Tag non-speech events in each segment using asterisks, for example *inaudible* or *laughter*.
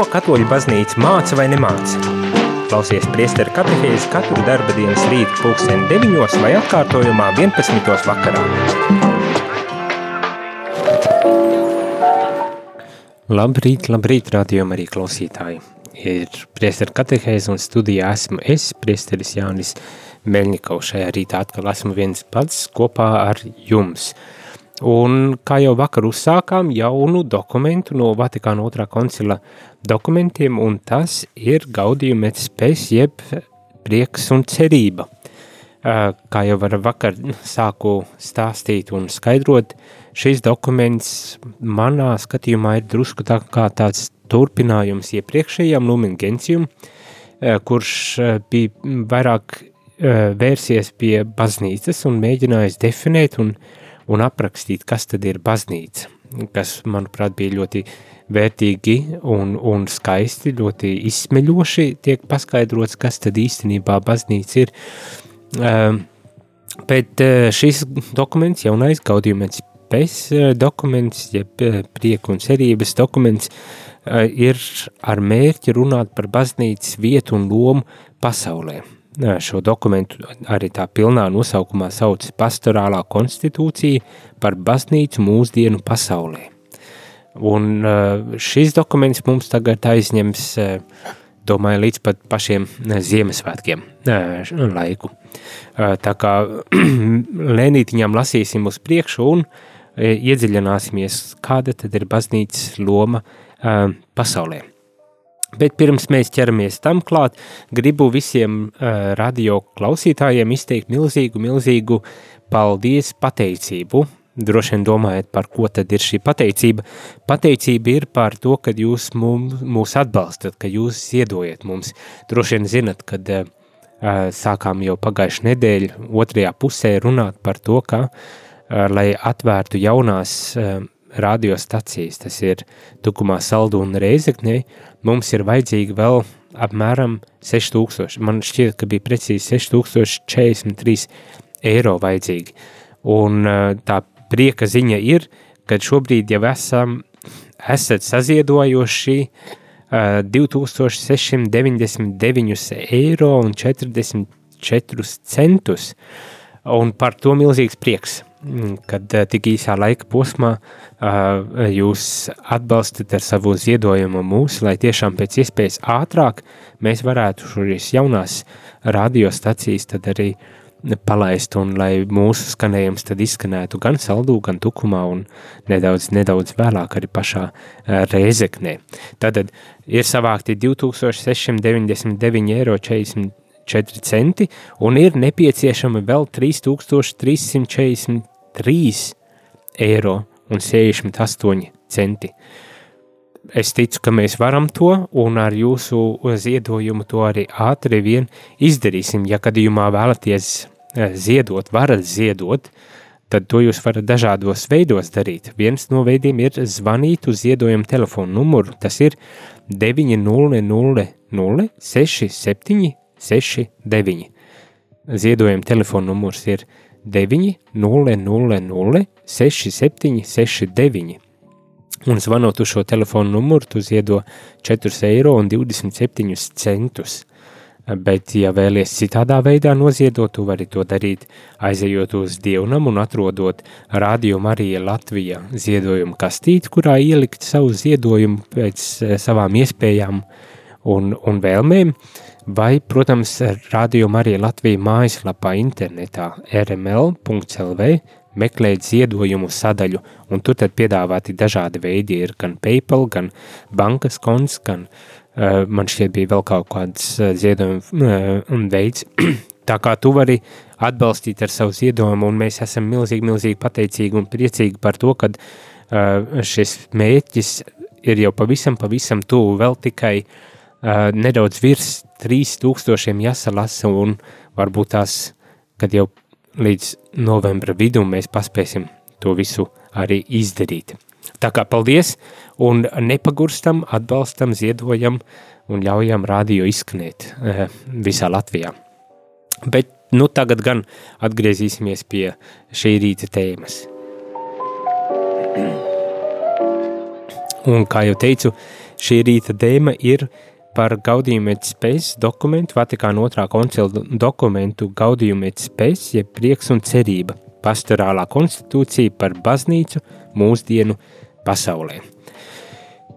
Ko katoļu baznīca māca vai nemāca? Klausies priesteru katehēzi katru darba dienas rītu pulksteni 9 vai atkārtojumā 11. vakarā. Labrīt, labrīt, rādījumā arī klausītāji. Ir priesteru katehēzi un studijā esmu es, priesteris Jānis Meļņikovs. Šajā rītā atkal esmu viens pats kopā ar jums – Un kā jau vakar uzsākām jaunu dokumentu no Vatikāna otrā koncila dokumentiem, un tas ir gaudījuma spēs jeb prieks un cerība. Kā jau var vakar sāku stāstīt un skaidrot, šis dokuments manā skatījumā ir drusku tā kā tāds turpinājums iepriekšējām Lumen Gentium, kurš bija vairāk vērsies pie baznīcas un mēģinājis definēt un uh, un aprakstīt, kas tad ir baznīca, kas, manuprāt, bija ļoti vērtīgi un, un skaisti, ļoti izsmeļoši tiek paskaidrots, kas tad īstenībā baznīca ir. Uh, bet uh, šis dokuments, jaunais gaudījumens pēc uh, dokuments, jeb ja prieku un cerības dokuments, ir ar mērķi runāt par baznīcas vietu un lomu pasaulē šo dokumentu arī tā pilnā nosaukumā sauc pastorālā konstitūcija par baznīcu mūsdienu pasaulē. Un šis dokuments mums tagad aizņems, domāju, līdz pat pašiem Ziemassvētkiem laiku. Tā kā *clears throat* lēnītiņām lasīsim uz priekšu un iedziļināsimies, kāda tad ir baznīcas loma pasaulē. Bet pirms mēs ķeramies tam klāt, gribu visiem uh, radio klausītājiem izteikt milzīgu, milzīgu paldies, pateicību. Droši vien domājat, par ko tad ir šī pateicība. Pateicība ir par to, ka jūs mums, mūs atbalstat, ka jūs ziedojat mums. Droši vien zinat, kad uh, sākām jau pagājušajā nedēļā otrajā pusē runāt par to, ka, uh, lai atvērtu jaunās uh, radiostacijas, tas ir Tukumā, Saldu un Reizeknē, mums ir vajadzīgi vēl apmēram 6000. Man šķiet, ka bija precīzi 6043 eiro vajadzīgi. Un tā prieka ziņa ir, ka šobrīd jau esam, esat saziedojuši 2699 eiro un 44 centus, un par to milzīgs prieks. Mm, kad eh, tik īsā laika posmā eh, jūs atbalstat ar savu ziedojumu mūs, lai tiešām pēc iespējas ātrāk mēs varētu šīs jaunās radiostacijas tad arī palaist un lai mūsu skanējums tad izskanētu gan saldū, gan tukumā un nedaudz, nedaudz vēlāk arī pašā eh, Rēzeknē. Tātad ir savākti 2699 eiro 40 4 centi un ir nepieciešama vēl 3343 eiro un 68 centi. Es ticu, ka mēs varam to, un ar jūsu ziedojumu to arī ātri vien izdarīsim. Ja gadījumā vēlaties eh, ziedot, varat ziedot, tad to jūs varat dažādos veidos darīt. Viens no veidiem ir zvanīt uz ziedojumu telefonu numuru. Tas ir 900 67 69. Ziedojuma telefona numurs ir 900 6769. Un zvanot uz šo telefonu numuru, tu ziedo 4,27 eiro. Bet, ja vēlaties citādā veidā noziedot, tu vari to darīt aizejot uz dievnam un atrodot Radio Marija Latvija ziedojumu kastīti, kurā ielikt savu ziedojumu pēc eh, savām iespējām un, un vēlmēm. Uh, vai, protams, rādījuma arī Latvijas mājaslapā internetā rml.lv meklēt ziedojumu sadaļu, un tur tad piedāvāti dažādi veidi, ir gan PayPal, gan bankas konts, gan uh, man šķiet bija vēl kaut kāds uh, ziedojuma uh, veids. *clears throat* Tā kā tu vari atbalstīt ar savu ziedojumu, un mēs esam milzīgi, milzīgi pateicīgi un priecīgi par to, ka uh, šis mērķis ir jau pavisam, pavisam tuvu vēl tikai uh, nedaudz virs 3000 jāsalasa, un varbūt tās, kad jau līdz novembra vidum mēs paspēsim to visu arī izdarīt. Tā kā paldies, un nepagurstam, atbalstam, ziedojam un ļaujam rādio izskanēt e, visā Latvijā. Bet nu tagad gan atgriezīsimies pie šī rīta tēmas. *clears throat* Un kā jau teicu, Šī rīta dēma ir par Gaudījuma et spējas dokumentu, Vatikāna otrā koncila dokumentu Gaudījuma et spējas, jeb prieks un cerība, pastorālā konstitūcija par baznīcu mūsdienu pasaulē.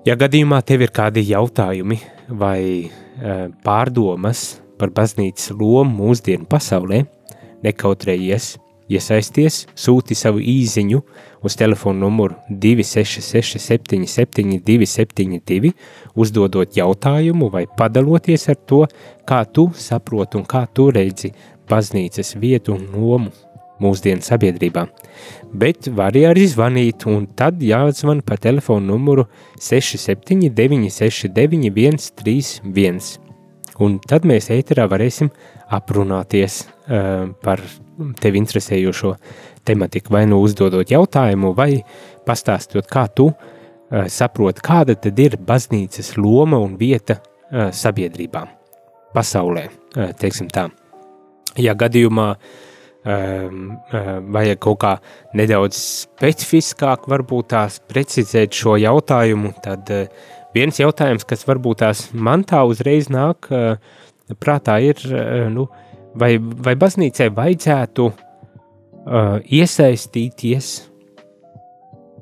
Ja gadījumā tev ir kādi jautājumi vai e, pārdomas par baznīcas lomu mūsdienu pasaulē, nekautrējies iesaisties, sūti savu īziņu uz telefonu numuru 266 77 272, uzdodot jautājumu vai padaloties ar to, kā tu saproti un kā tu redzi baznīcas vietu un lomu mūsdienu sabiedrībā. Bet var arī zvanīt, un tad jāzvan pa telefonu numuru 679 69 131. Un tad mēs ēterā varēsim aprunāties uh, par tevi interesējošo tematiku, vai nu uzdodot jautājumu, vai pastāstot, kā tu uh, saproti, kāda tad ir baznīcas loma un vieta uh, sabiedrībā, pasaulē, uh, teiksim tā. Ja gadījumā um, vajag kaut kā nedaudz specifiskāk varbūt tās precizēt šo jautājumu, tad uh, viens jautājums, kas varbūt tās man tā uzreiz nāk uh, prātā ir, uh, nu, vai, vai baznīcai vajadzētu uh, iesaistīties,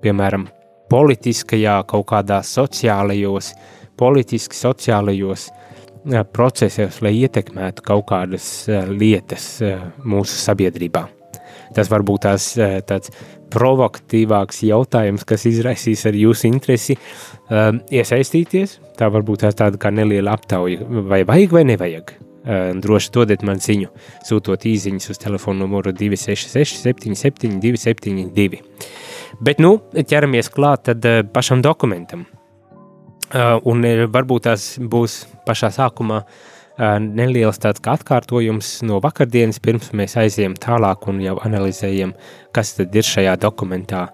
piemēram, politiskajā, kaut kādā sociālajos, politiski sociālajos uh, procesos, lai ietekmētu kaut kādas uh, lietas uh, mūsu sabiedrībā. Tas varbūt tās uh, tāds provokatīvāks jautājums, kas izraisīs arī jūsu interesi uh, iesaistīties. Tā varbūt tās tāda kā neliela aptauja, vai vajag vai nevajag droši dodiet man ziņu, sūtot īsiņas uz telefona numuru 266, 77, 272. Bet, nu, ķeramies klāt tad pašam dokumentam. Un varbūt tās būs pašā sākumā neliels tāds kā atkārtojums no vakardienas, pirms mēs aizējam tālāk un jau analizējam, kas tad ir šajā dokumentā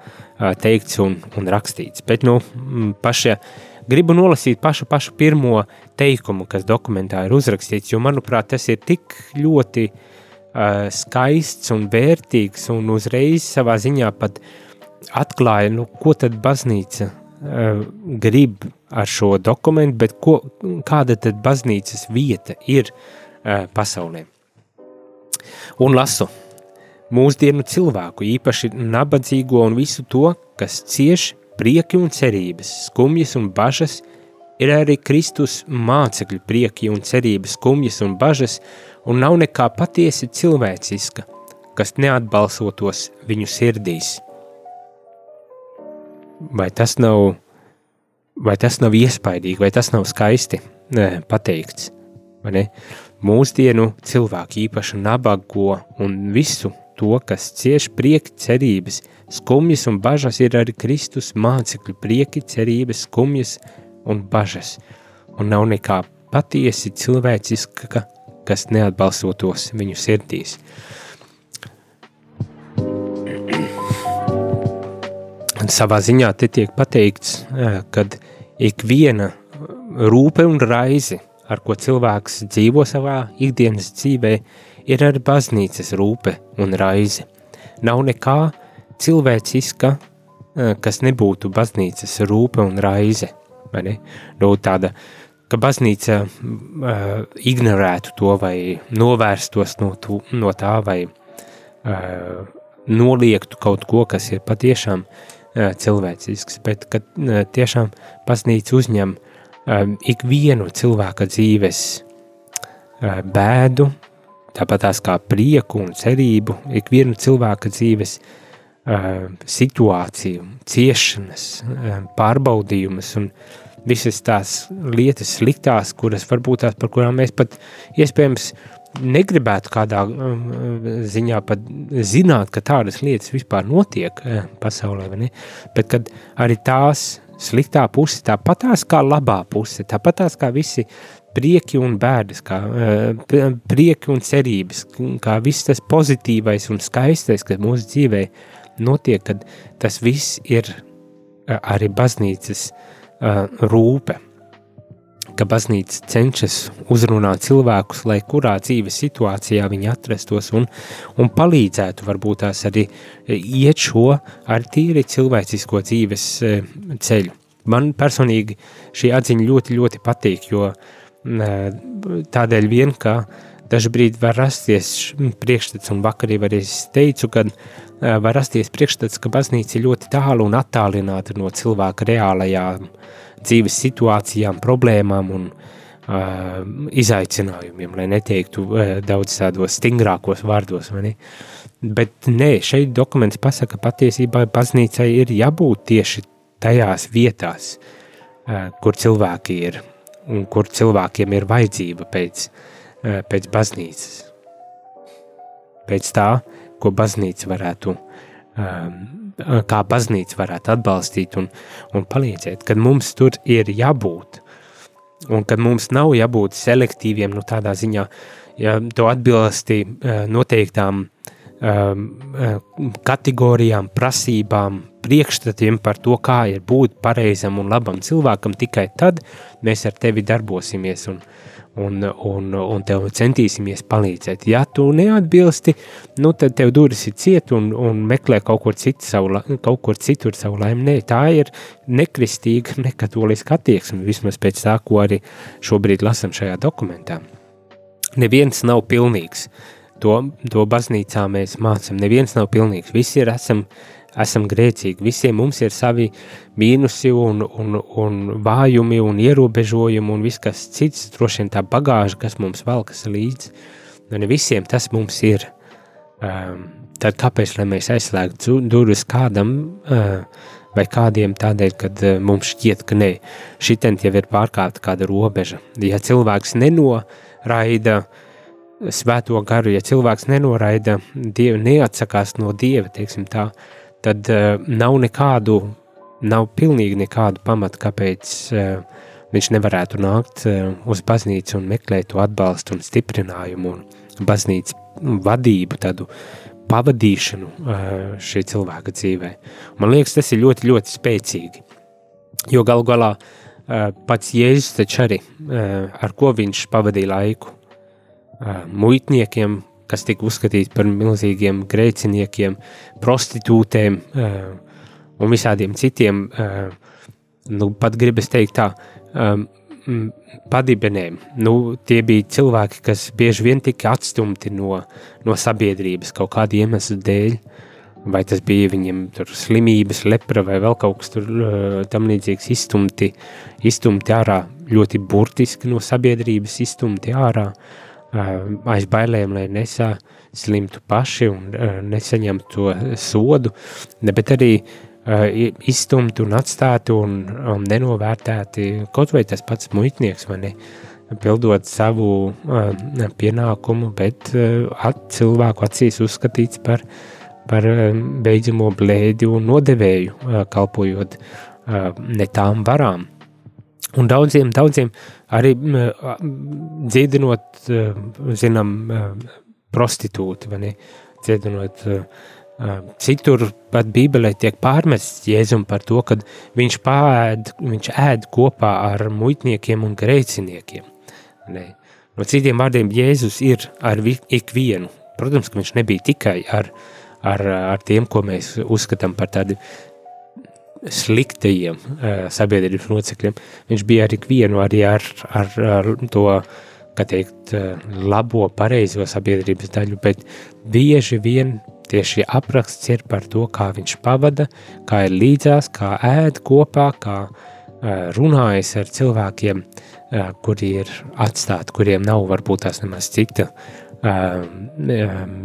teikts un, un rakstīts. Bet, nu, pašie gribu nolasīt pašu, pašu pirmo teikumu, kas dokumentā ir uzrakstīts, jo, manuprāt, tas ir tik ļoti uh, skaists un vērtīgs un uzreiz savā ziņā pat atklāja, nu, ko tad baznīca grib ar šo dokumentu, bet ko, kāda tad baznīcas vieta ir uh, pasaulē. Un lasu mūsdienu cilvēku, īpaši nabadzīgo un visu to, kas cieši prieki un cerības, skumjas un bažas, ir arī Kristus mācekļu prieki un cerības, skumjas un bažas, un nav nekā patiesi cilvēciska, kas neatbalsotos viņu sirdīs. Vai tas nav, vai tas nav iespaidīgi, vai tas nav skaisti ne, pateikts? Mūsdienu cilvēki īpaši nabago un visu to, kas cieš prieki cerības, skumjas un bažas ir arī Kristus mācekļu prieki, cerības, skumjas un bažas. Un nav nekā patiesi cilvēciska, kas neatbalstotos viņu sirdīs. Un savā ziņā te tiek pateikts, kad ik viena rūpe un raizi, ar ko cilvēks dzīvo savā ikdienas dzīvē, ir arī baznīcas rūpe un raize. Nav nekā cilvēciska, kas nebūtu baznīcas rūpe un raize. Nu, tāda, ka baznīca uh, ignorētu to vai novērstos no, tu, no tā vai uh, noliektu kaut ko, kas ir patiešām uh, cilvēcisks, bet ka uh, tiešām baznīca uzņem ikvienu cilvēka dzīves bēdu, tāpat tās kā prieku un cerību, ikvienu cilvēka dzīves situāciju, ciešanas, pārbaudījumus un visas tās lietas sliktās, kuras varbūt tās, par kurām mēs pat iespējams negribētu kādā uh, ziņā pat zināt, ka tādas lietas vispār notiek uh, pasaulē, ne? Bet kad arī tās sliktā puse, tāpatās kā labā puse, tāpatās kā visi prieki un bēdas, kā uh, prieki un cerības, kā viss tas pozitīvais un skaistais, kas mūsu dzīvē notiek, kad tas viss ir uh, arī baznīcas uh, rūpe, ka baznīca cenšas uzrunāt cilvēkus, lai kurā dzīves situācijā viņi atrastos un, un palīdzētu varbūt tās arī iet šo ar tīri cilvēcisko dzīves ceļu. Man personīgi šī atziņa ļoti, ļoti patīk, jo tādēļ vien, ka dažbrīd var rasties priekšstats, un vakar arī es teicu, ka var rasties priekšstats, ka baznīca ir ļoti tālu un attālināta no cilvēka reālajām dzīves situācijām, problēmām un uh, izaicinājumiem, lai neteiktu uh, daudz tādos stingrākos vārdos? Bet nē, šeit dokuments pasaka, ka patiesībā baznīcai ir jābūt tieši tajās vietās, kur cilvēki ir un kur cilvēkiem ir vajadzība pēc, pēc baznīcas. Pēc tā, ko baznīca varētu, kā baznīca varētu atbalstīt un, un palīdzēt, kad mums tur ir jābūt. Un kad mums nav jābūt selektīviem, nu tādā ziņā, ja to atbilsti noteiktām kategorijām, prasībām, priekšstatiem par to, kā ir būt pareizam un labam cilvēkam, tikai tad mēs ar tevi darbosimies un, un, un, un tev centīsimies palīdzēt. Ja tu neatbilsti, nu tad tev durvis ir ciet un, un meklē kaut kur, citu savu, kaut kur citur savu laimi. Nē, tā ir nekristīga, *laughs* nekatoliska attieksme, vismaz pēc tā, ko arī šobrīd lasam šajā dokumentā. Neviens nav pilnīgs. To, to baznīcā mēs mācām. Neviens nav pilnīgs. Visi ir esam esam grēcīgi. Visiem mums ir savi mīnusi un, un, un vājumi un ierobežojumi un viss kas cits, droši vien tā bagāža, kas mums valkas līdzi. Nu, ne visiem tas mums ir. Um, tad kāpēc, mēs aizslēgtu durvis kādam uh, vai kādiem tādēļ, kad uh, mums šķiet, ka nē, šitien jau ir pārkāpta kāda robeža. Ja cilvēks nenoraida svēto garu, ja cilvēks nenoraida dievu, neatsakās no dieva, teiksim tā, tad uh, nav nekādu, nav pilnīgi nekādu pamatu, kāpēc uh, viņš nevarētu nākt uh, uz baznīcu un meklēt to atbalstu un stiprinājumu un baznīcas vadību, tādu pavadīšanu šī cilvēka dzīvē. Man liekas, tas ir ļoti, ļoti spēcīgi, jo galu galā pats Jēzus taču arī, ar ko viņš pavadīja laiku, muitniekiem, kas tika uzskatīti par milzīgiem grēciniekiem, prostitūtēm uh, un visādiem citiem, uh, nu, pat gribas teikt tā, um, padibenēm. Nu, tie bija cilvēki, kas bieži vien tika atstumti no, no sabiedrības kaut kāda iemesla dēļ, vai tas bija viņiem slimības, lepra vai vēl kaut kas tur tam līdzīgs izstumti, izstumti ārā, ļoti burtiski no sabiedrības izstumti ārā, uh, aiz bailēm, lai nesaslimtu paši un nesaņemtu to sodu, bet arī izstumti un atstāti un, nenovērtēti kaut vai tas pats muitnieks, vai ne, pildot savu uh, pienākumu, bet uh, at, cilvēku acīs uzskatīts par, par beidzamo blēdi un nodevēju, uh, kalpojot uh, ne tām varām. Un daudziem, daudziem arī dziedinot, zinām, prostitūti, vai ne, dziedinot citur pat bībelē tiek pārmests Jēzum par to, ka viņš pāēd, viņš ēd kopā ar muitniekiem un grēciniekiem. Ne. No citiem vārdiem Jēzus ir ar ikvienu. Protams, ka viņš nebija tikai ar, ar, ar tiem, ko mēs uzskatām par tādu sliktajiem uh, sabiedrības locekļiem. Viņš bija ar ikvienu, arī ar, ar, ar to, kā teikt, uh, labo, pareizo sabiedrības daļu, bet bieži vien tieši apraksts ir par to, kā viņš pavada, kā ir līdzās, kā ēd kopā, kā uh, runājas ar cilvēkiem, kuri ir atstāti, kuriem nav varbūt tās nemaz cita uh,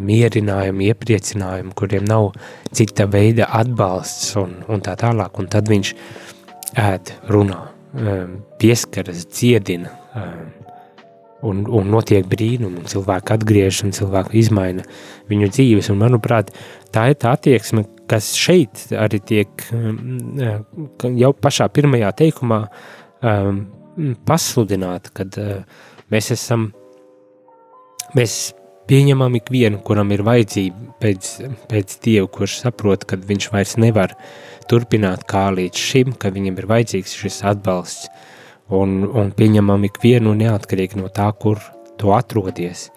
mierinājumu, iepriecinājumu, kuriem nav cita veida atbalsts un, un tā tālāk. Un tad viņš ēd, runā, pieskaras, dziedina un, un notiek brīnumi, un cilvēki atgriežas un cilvēki izmaina viņu dzīves. Un, manuprāt, tā ir tā attieksme, kas šeit arī tiek jau pašā pirmajā teikumā pasludināta, kad mēs esam Mēs pieņemam ikvienu, kuram ir vajadzība pēc, pēc Dieva, kurš saprot, ka viņš vairs nevar turpināt kā līdz šim, ka viņam ir vajadzīgs šis atbalsts, un, un pieņemam ikvienu neatkarīgi no tā, kur tu atrodies,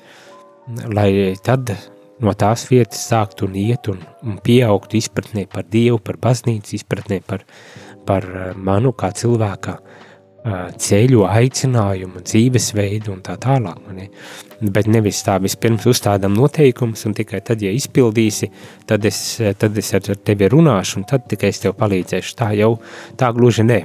lai tad no tās vietas sāktu un iet un, un pieaugtu izpratnē par Dievu, par baznīcu, izpratnē par, par manu kā cilvēka ceļu, aicinājumu, dzīvesveidu un tā tālāk. Mani. Bet nevis tā vispirms uzstādām noteikumus, un tikai tad, ja izpildīsi, tad es, tad es ar tevi runāšu, un tad tikai es tev palīdzēšu. Tā jau tā gluži ne.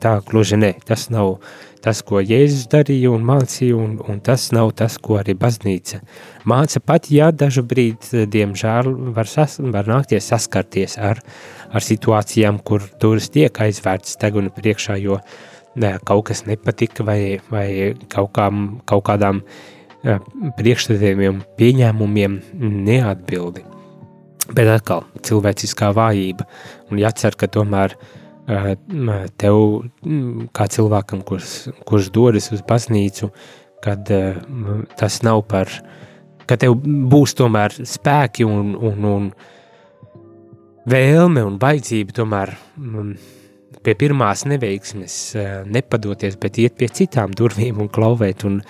Tā gluži ne. Tas nav tas, ko Jēzus darīja un mācīja, un, un tas nav tas, ko arī baznīca māca. Pat ja dažu brīdi, diemžēl, var, sas, var nākties saskarties ar, ar situācijām, kur turas tiek aizvērts teguna priekšā, jo ne, kaut kas nepatika vai, vai kaut, kām, kaut kādām priekšstatiem, pieņēmumiem neatbildi. Bet atkal cilvēciskā vājība un jācer, ka tomēr tev, kā cilvēkam, kurš, kurš dodas uz baznīcu, kad tas nav par, ka tev būs tomēr spēki un, un, un vēlme un baidzība tomēr pie pirmās neveiksmes nepadoties, bet iet pie citām durvīm un klauvēt, un,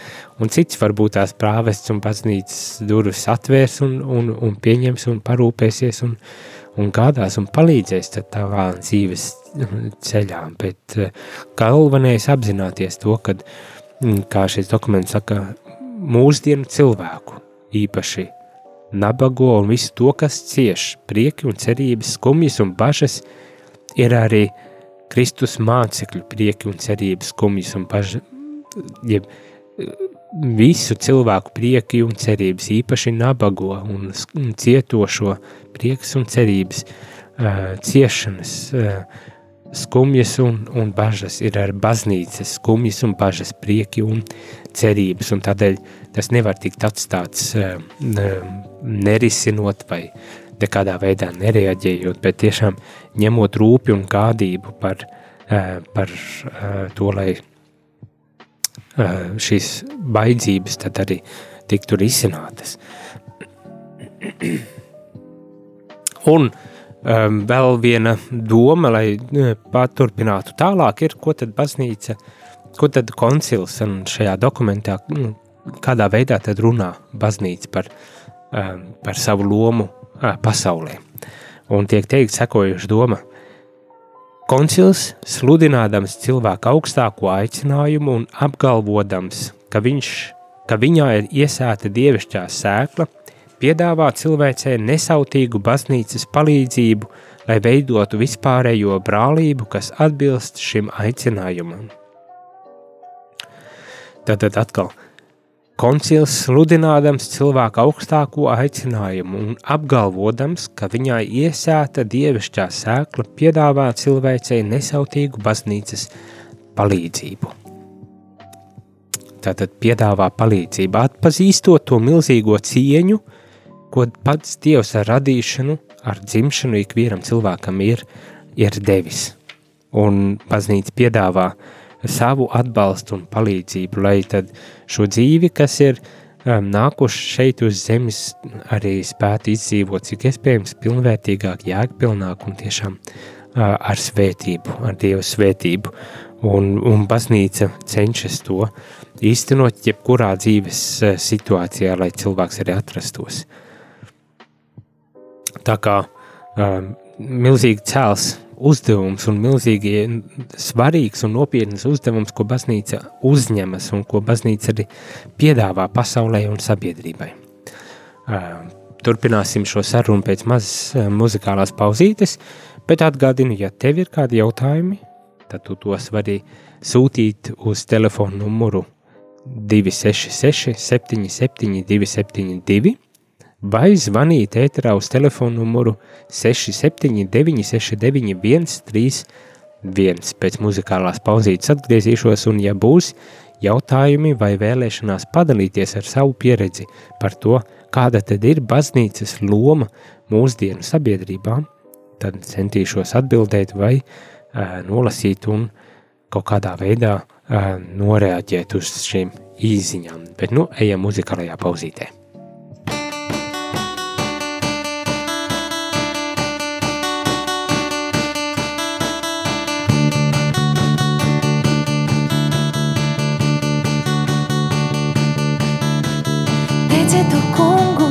un cits varbūt tās prāvests un baznīcas durvis atvērs un, un, un pieņems un parūpēsies un, un gādās un palīdzēs tavā dzīves ceļā, bet eh, galvenais apzināties to, ka, mm, kā šis dokuments saka, mūsdienu cilvēku īpaši nabago un visu to, kas cieš, prieki un cerības, skumjas un bažas, ir arī Kristus mācekļu prieki un cerības, skumjas un bažas, jeb visu cilvēku prieki un cerības, īpaši nabago un cietošo prieks un cerības, uh, ciešanas, uh, skumjas un, un bažas, ir ar baznīcas skumjas un bažas, prieki un cerības, un tādēļ tas nevar tikt atstāts uh, nerisinot vai nekādā veidā nereaģējot, bet tiešām ņemot rūpi un gādību par, uh, par uh, to, lai uh, šīs baidzības tad arī tiktu risinātas. un um, vēl viena doma, lai paturpinātu tālāk, ir, ko tad baznīca, ko tad koncils šajā dokumentā, nu, kādā veidā tad runā baznīca par, um, par savu lomu pasaulē. Un tiek teikt sekojuši doma, koncils sludinādams cilvēku augstāko aicinājumu un apgalvodams, ka, viņš, ka viņā ir iesēta dievišķā sēkla – piedāvā cilvēcei nesautīgu baznīcas palīdzību, lai veidotu vispārējo brālību, kas atbilst šim aicinājumam. Tātad atkal, koncils sludinādams cilvēku augstāko aicinājumu un apgalvodams, ka viņai iesēta dievišķā sēkla piedāvā cilvēcei nesautīgu baznīcas palīdzību. Tātad piedāvā palīdzību, atpazīstot to milzīgo cieņu, ko pats Dievs ar radīšanu, ar dzimšanu ikvienam cilvēkam ir, ir devis. Un baznīca piedāvā savu atbalstu un palīdzību, lai tad šo dzīvi, kas ir um, nākuši šeit uz zemes, arī spētu izdzīvot, cik iespējams pilnvērtīgāk, jēgpilnāk un tiešām uh, ar svētību, ar Dievu svētību. Un, un baznīca cenšas to īstenot jebkurā dzīves uh, situācijā, lai cilvēks arī atrastos. Tā kā um, milzīgi cēls uzdevums un milzīgi svarīgs un nopietns uzdevums, ko baznīca uzņemas un ko baznīca arī piedāvā pasaulē un sabiedrībai. Turpināsim šo sarunu pēc mazas muzikālās pauzītes, bet atgādinu, ja tev ir kādi jautājumi, tad tu tos vari sūtīt uz telefonu numuru 266 77 272 vai zvanīt ēterā uz telefonu numuru 679 69 131. Pēc muzikālās pauzītes atgriezīšos, un ja būs jautājumi vai vēlēšanās padalīties ar savu pieredzi par to, kāda tad ir baznīcas loma mūsdienu sabiedrībā, tad centīšos atbildēt vai uh, nolasīt un kaut kādā veidā uh, noreaģēt uz šīm īziņām. Bet nu ejam muzikālajā pauzītē. と今後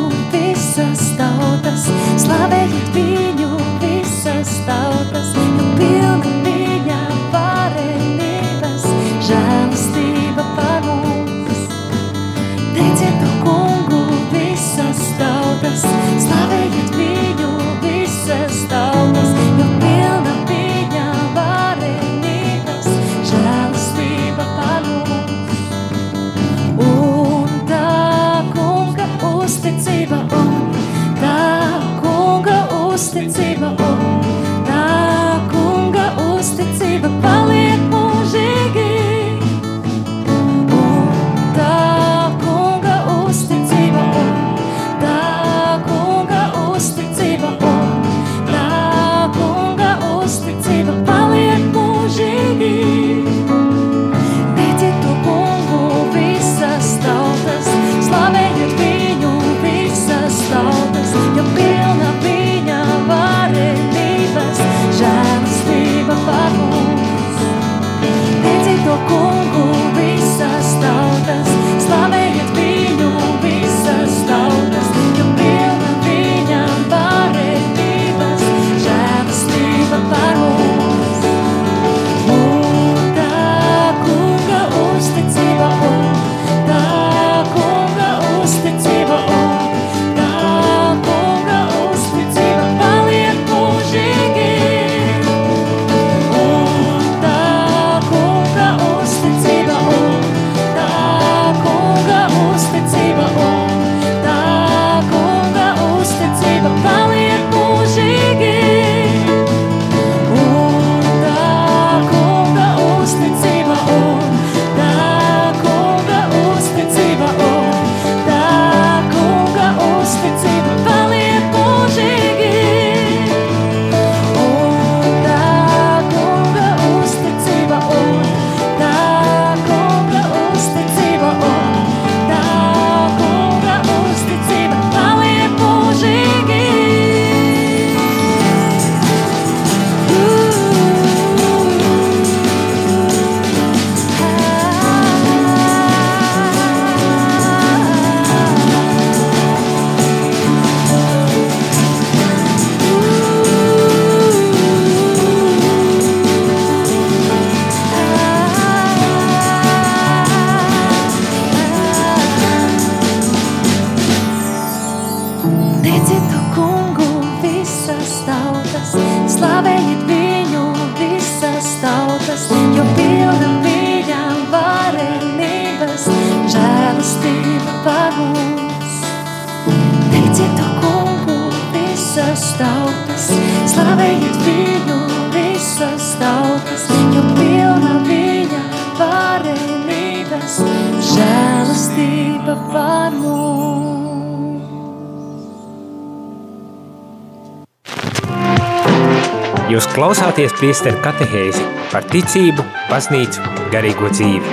Jūs klausāties priesteru katehēzi par ticību, baznīcu, garīgo dzīvi.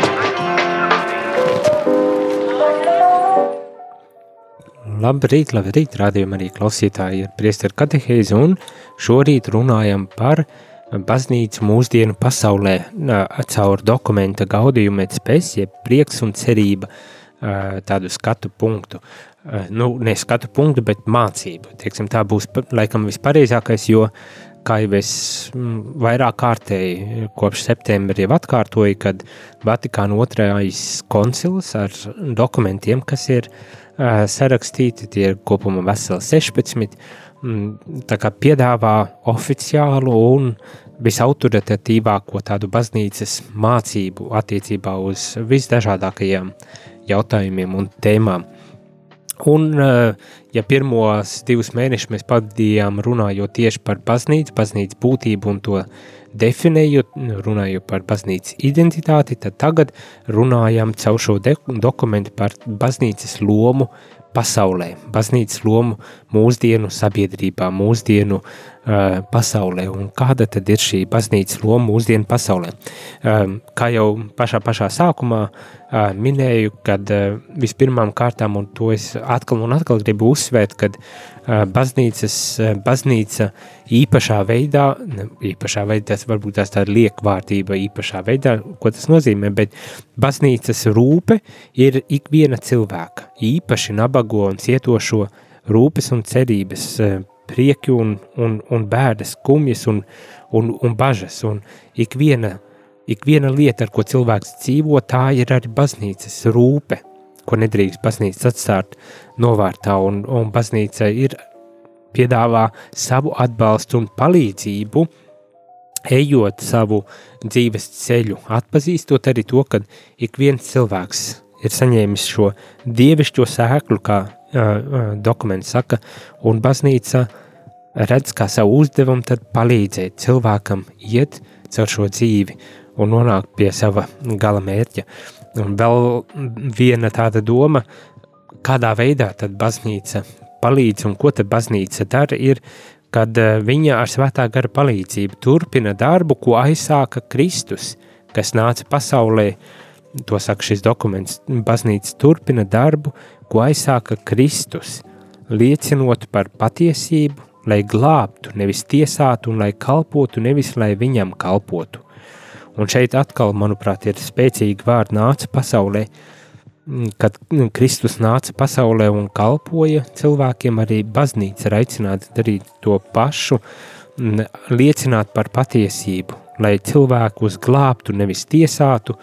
Labrīt, labrīt, rādījumi arī klausītāji ir priesteru katehēzi un šorīt runājam par baznīcu mūsdienu pasaulē caur dokumenta gaudījumu et spes, jeb prieks un cerība tādu skatu punktu. Nu, ne skatu punktu, bet mācību. Tieksim, tā būs laikam vispareizākais, jo uh, kā jau es vairāk kārtēji kopš septembra jau atkārtoju, kad Vatikāna otrais koncils ar dokumentiem, kas ir uh, sarakstīti, tie ir kopumā veseli 16, mm, tā kā piedāvā oficiālu un visautoritatīvāko tādu baznīcas mācību attiecībā uz visdažādākajiem jautājumiem un tēmām. Un, eh, ja pirmos divus mēnešus mēs pavadījām runājot tieši par baznīcu, baznīcas būtību un to definējot, runājot par baznīcas identitāti, tad tagad runājam caur šo dokumentu par baznīcas lomu pasaulē, baznīcas lomu mūsdienu sabiedrībā, mūsdienu uh, pasaulē. Un kāda tad ir šī baznīcas loma mūsdienu pasaulē? Um, kā jau pašā, pašā sākumā uh, minēju, kad uh, vispirmām kārtām, un to es atkal un atkal gribu uzsvērt, kad uh, baznīcas, uh, baznīca īpašā veidā, ne, īpašā veidā, tas varbūt tās tāda liekvārtība īpašā veidā, ko tas nozīmē, bet baznīcas rūpe ir ikviena cilvēka, īpaši nabago un cietošo rūpes un cerības, prieki un, un, un bēdas, kumjas un, un, un bažas, un ikviena ik viena lieta, ar ko cilvēks dzīvo, tā ir arī baznīcas rūpe, ko nedrīkst baznīca atstāt novārtā, un, un baznīca ir piedāvā savu atbalstu un palīdzību, ejot savu dzīves ceļu, atpazīstot arī to, ka ik viens cilvēks ir saņēmis šo dievišķo sēklu, kā dokuments saka, un baznīca redz kā savu uzdevumu tad palīdzēt cilvēkam iet caur šo dzīvi un nonākt pie sava gala mērķa. Un vēl viena tāda doma, kādā veidā tad baznīca palīdz un ko tad baznīca dara, ir, kad viņa ar svētā gara palīdzību turpina darbu, ko aizsāka Kristus, kas nāca pasaulē, to saka šis dokuments, baznīca turpina darbu, ko aizsāka Kristus, liecinot par patiesību, lai glābtu, nevis tiesātu, un lai kalpotu, nevis lai viņam kalpotu. Un šeit atkal, manuprāt, ir spēcīgi vārdi nāca pasaulē, kad Kristus nāca pasaulē un kalpoja cilvēkiem, arī baznīca ir aicināta darīt to pašu, liecināt par patiesību, lai cilvēkus glābtu, nevis tiesātu,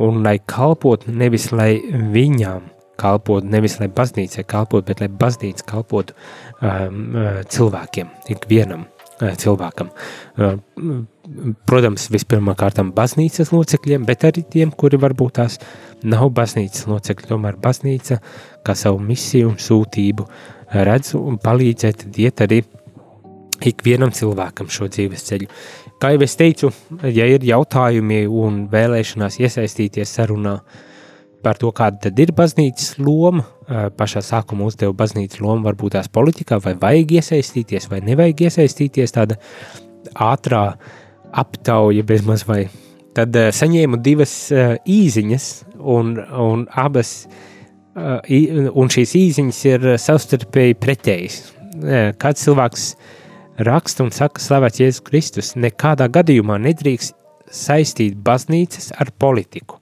un lai kalpotu, nevis lai viņām kalpotu, nevis lai baznīcai kalpotu, bet lai baznīca kalpotu um, cilvēkiem, ikvienam uh, cilvēkam. Uh, protams, vispirmā kārtām baznīcas locekļiem, bet arī tiem, kuri varbūt tās nav baznīcas locekļi, tomēr baznīca kā savu misiju un sūtību redz un palīdzēt iet arī ikvienam cilvēkam šo dzīves ceļu. Kā jau es teicu, ja ir jautājumi un vēlēšanās iesaistīties sarunā par to, kāda tad ir baznīcas loma, pašā sākumā uzdeva baznīcas lomu varbūt tās politikā, vai vajag iesaistīties, vai nevajag iesaistīties tāda ātrā aptauja bezmaz vai. Tad saņēmu divas īziņas, un, un abas, un šīs īziņas ir savstarpēji pretējas. Kāds cilvēks raksta un saka, slavēts Jēzus Kristus, nekādā gadījumā nedrīkst saistīt baznīcas ar politiku.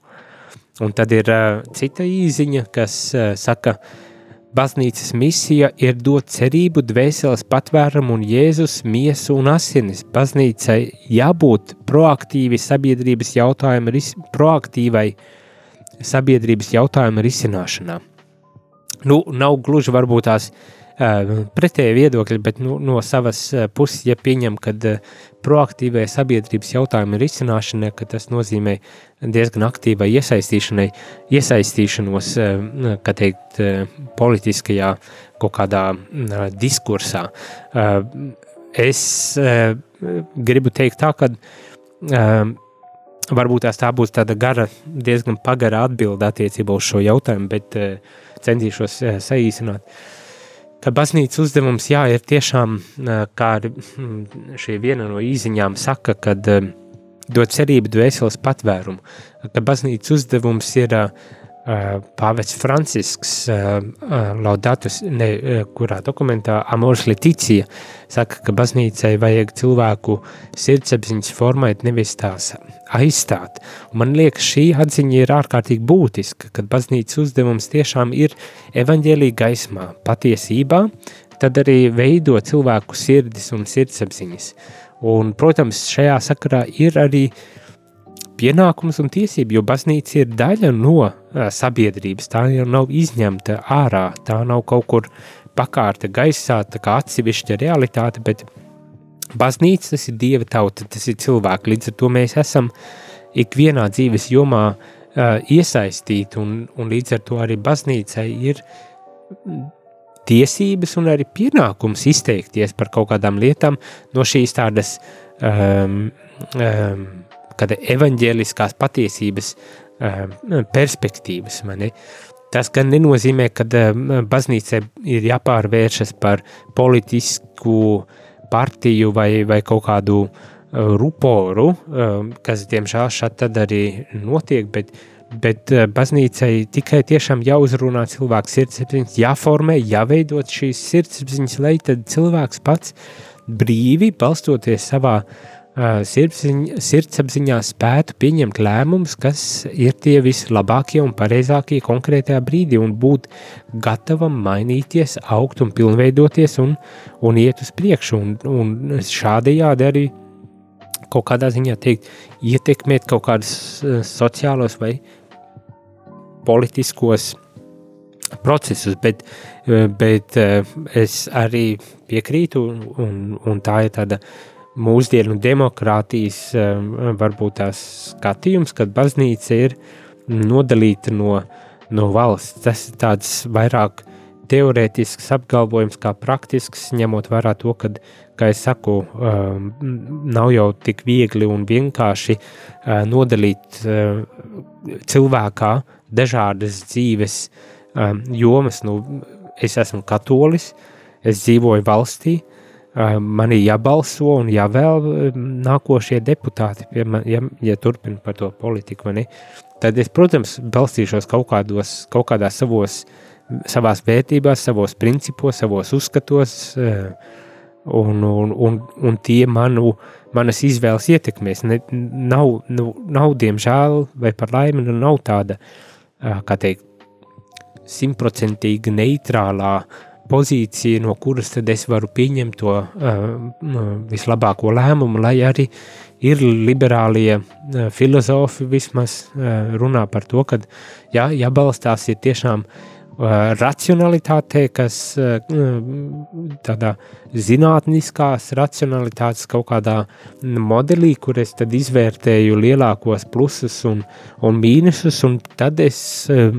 Un tad ir uh, cita īziņa, kas uh, saka, uh, Baznīcas misija ir dot cerību, dvēseles patvērumu un Jēzus miesu un asinis. Baznīcai jābūt proaktīvi sabiedrības jautājumu, proaktīvai sabiedrības jautājumu risināšanā. Nu, nav gluži varbūt tās pretēji viedokļi, bet no, no savas puses, ja pieņem, ka proaktīvai sabiedrības jautājumu risināšanai, ka tas nozīmē diezgan aktīvai iesaistīšanai, iesaistīšanos, kā teikt, politiskajā kaut kādā diskursā. Es gribu teikt tā, ka varbūt tās tā būs tāda gara, diezgan pagara atbilde attiecībā uz šo jautājumu, bet centīšos saīsināt. Ka baznīcas uzdevums, jā, ir tiešām, kā hm, šī viena no īziņām saka, kad dod cerību dvēseles patvērumu, ka baznīcas uzdevums ir uh, Pāvests Francisks, Laudatus, ne, kurā dokumentā Amors Leticija, saka, ka baznīcai vajag cilvēku sirdsapziņas formēt, nevis tās aizstāt. Un man liekas, šī atziņa ir ārkārtīgi būtiska, kad baznīcas uzdevums tiešām ir evaņģēlī gaismā, patiesībā, tad arī veido cilvēku sirdis un sirdsapziņas. Un, protams, šajā sakarā ir arī pienākums un tiesība, jo baznīca ir daļa no sabiedrības. Tā jau nav izņemta ārā, tā nav kaut kur pakārta gaisā, tā kā atsevišķa realitāte, bet baznīca tas ir dieva tauta, tas ir cilvēki. Līdz ar to mēs esam ikvienā dzīves jomā uh, iesaistīti, un, un līdz ar to arī baznīcai ir tiesības un arī pienākums izteikties par kaut kādām lietām no šīs tādas um, um, evaņģēliskās patiesības perspektīvas. Mani. Tas gan nenozīmē, ka uh, baznīcai ir jāpārvēršas par politisku partiju vai, vai kaut kādu uh, ruporu, kas diemžēl šādi arī notiek, bet, bet baznīcai tikai tiešām jāuzrunā cilvēks sirdsapziņas, jāformē, jāveidot šīs sirdsapziņas, lai tad cilvēks pats brīvi, balstoties savā uh, sirdsapziņā, sirdsapziņā spētu pieņemt lēmumus, kas ir tie vislabākie un pareizākie konkrētajā brīdī, un būt gatavam mainīties, augt un pilnveidoties un, un iet uz priekšu. Un, un šādējādi arī kaut kādā ziņā teikt, ietekmēt kaut kādus sociālos vai politiskos procesus, bet, bet es arī piekrītu, un, un tā ir tāda uh, mūsdienu demokrātijas um, varbūt tās skatījums, kad baznīca ir nodalīta no, no valsts. Tas ir tāds vairāk teorētisks apgalvojums kā praktisks, ņemot vērā to, ka, kā es saku, um, nav jau tik viegli un vienkārši uh, nodalīt uh, cilvēkā dažādas dzīves jomas. Nu, es esmu katolis, es dzīvoju valstī, man ir jābalso un jāvēl nākošie deputāti, piemēram, ja, ja turpina par to politiku, tad es, protams, balstīšos kaut, kādos, kaut kādā savos, savās vērtībās, savos principos, savos uzskatos, un, un, un, un tie manu, manas izvēles ietekmēs. Ne, nav, nu, nav, diemžēl, vai par laimi, nu nav tāda, kā teikt, simtprocentīgi neitrālā uh, pozīcija, no kuras tad es varu pieņemt to uh, vislabāko lēmumu, lai arī ir liberālie uh, filozofi vismaz uh, runā par to, ka jā, jābalstās ir tiešām uh, racionalitātē, kas uh, tādā zinātniskās racionalitātes kaut kādā modelī, kur es tad izvērtēju lielākos plusus un, un mīnusus, un tad es uh,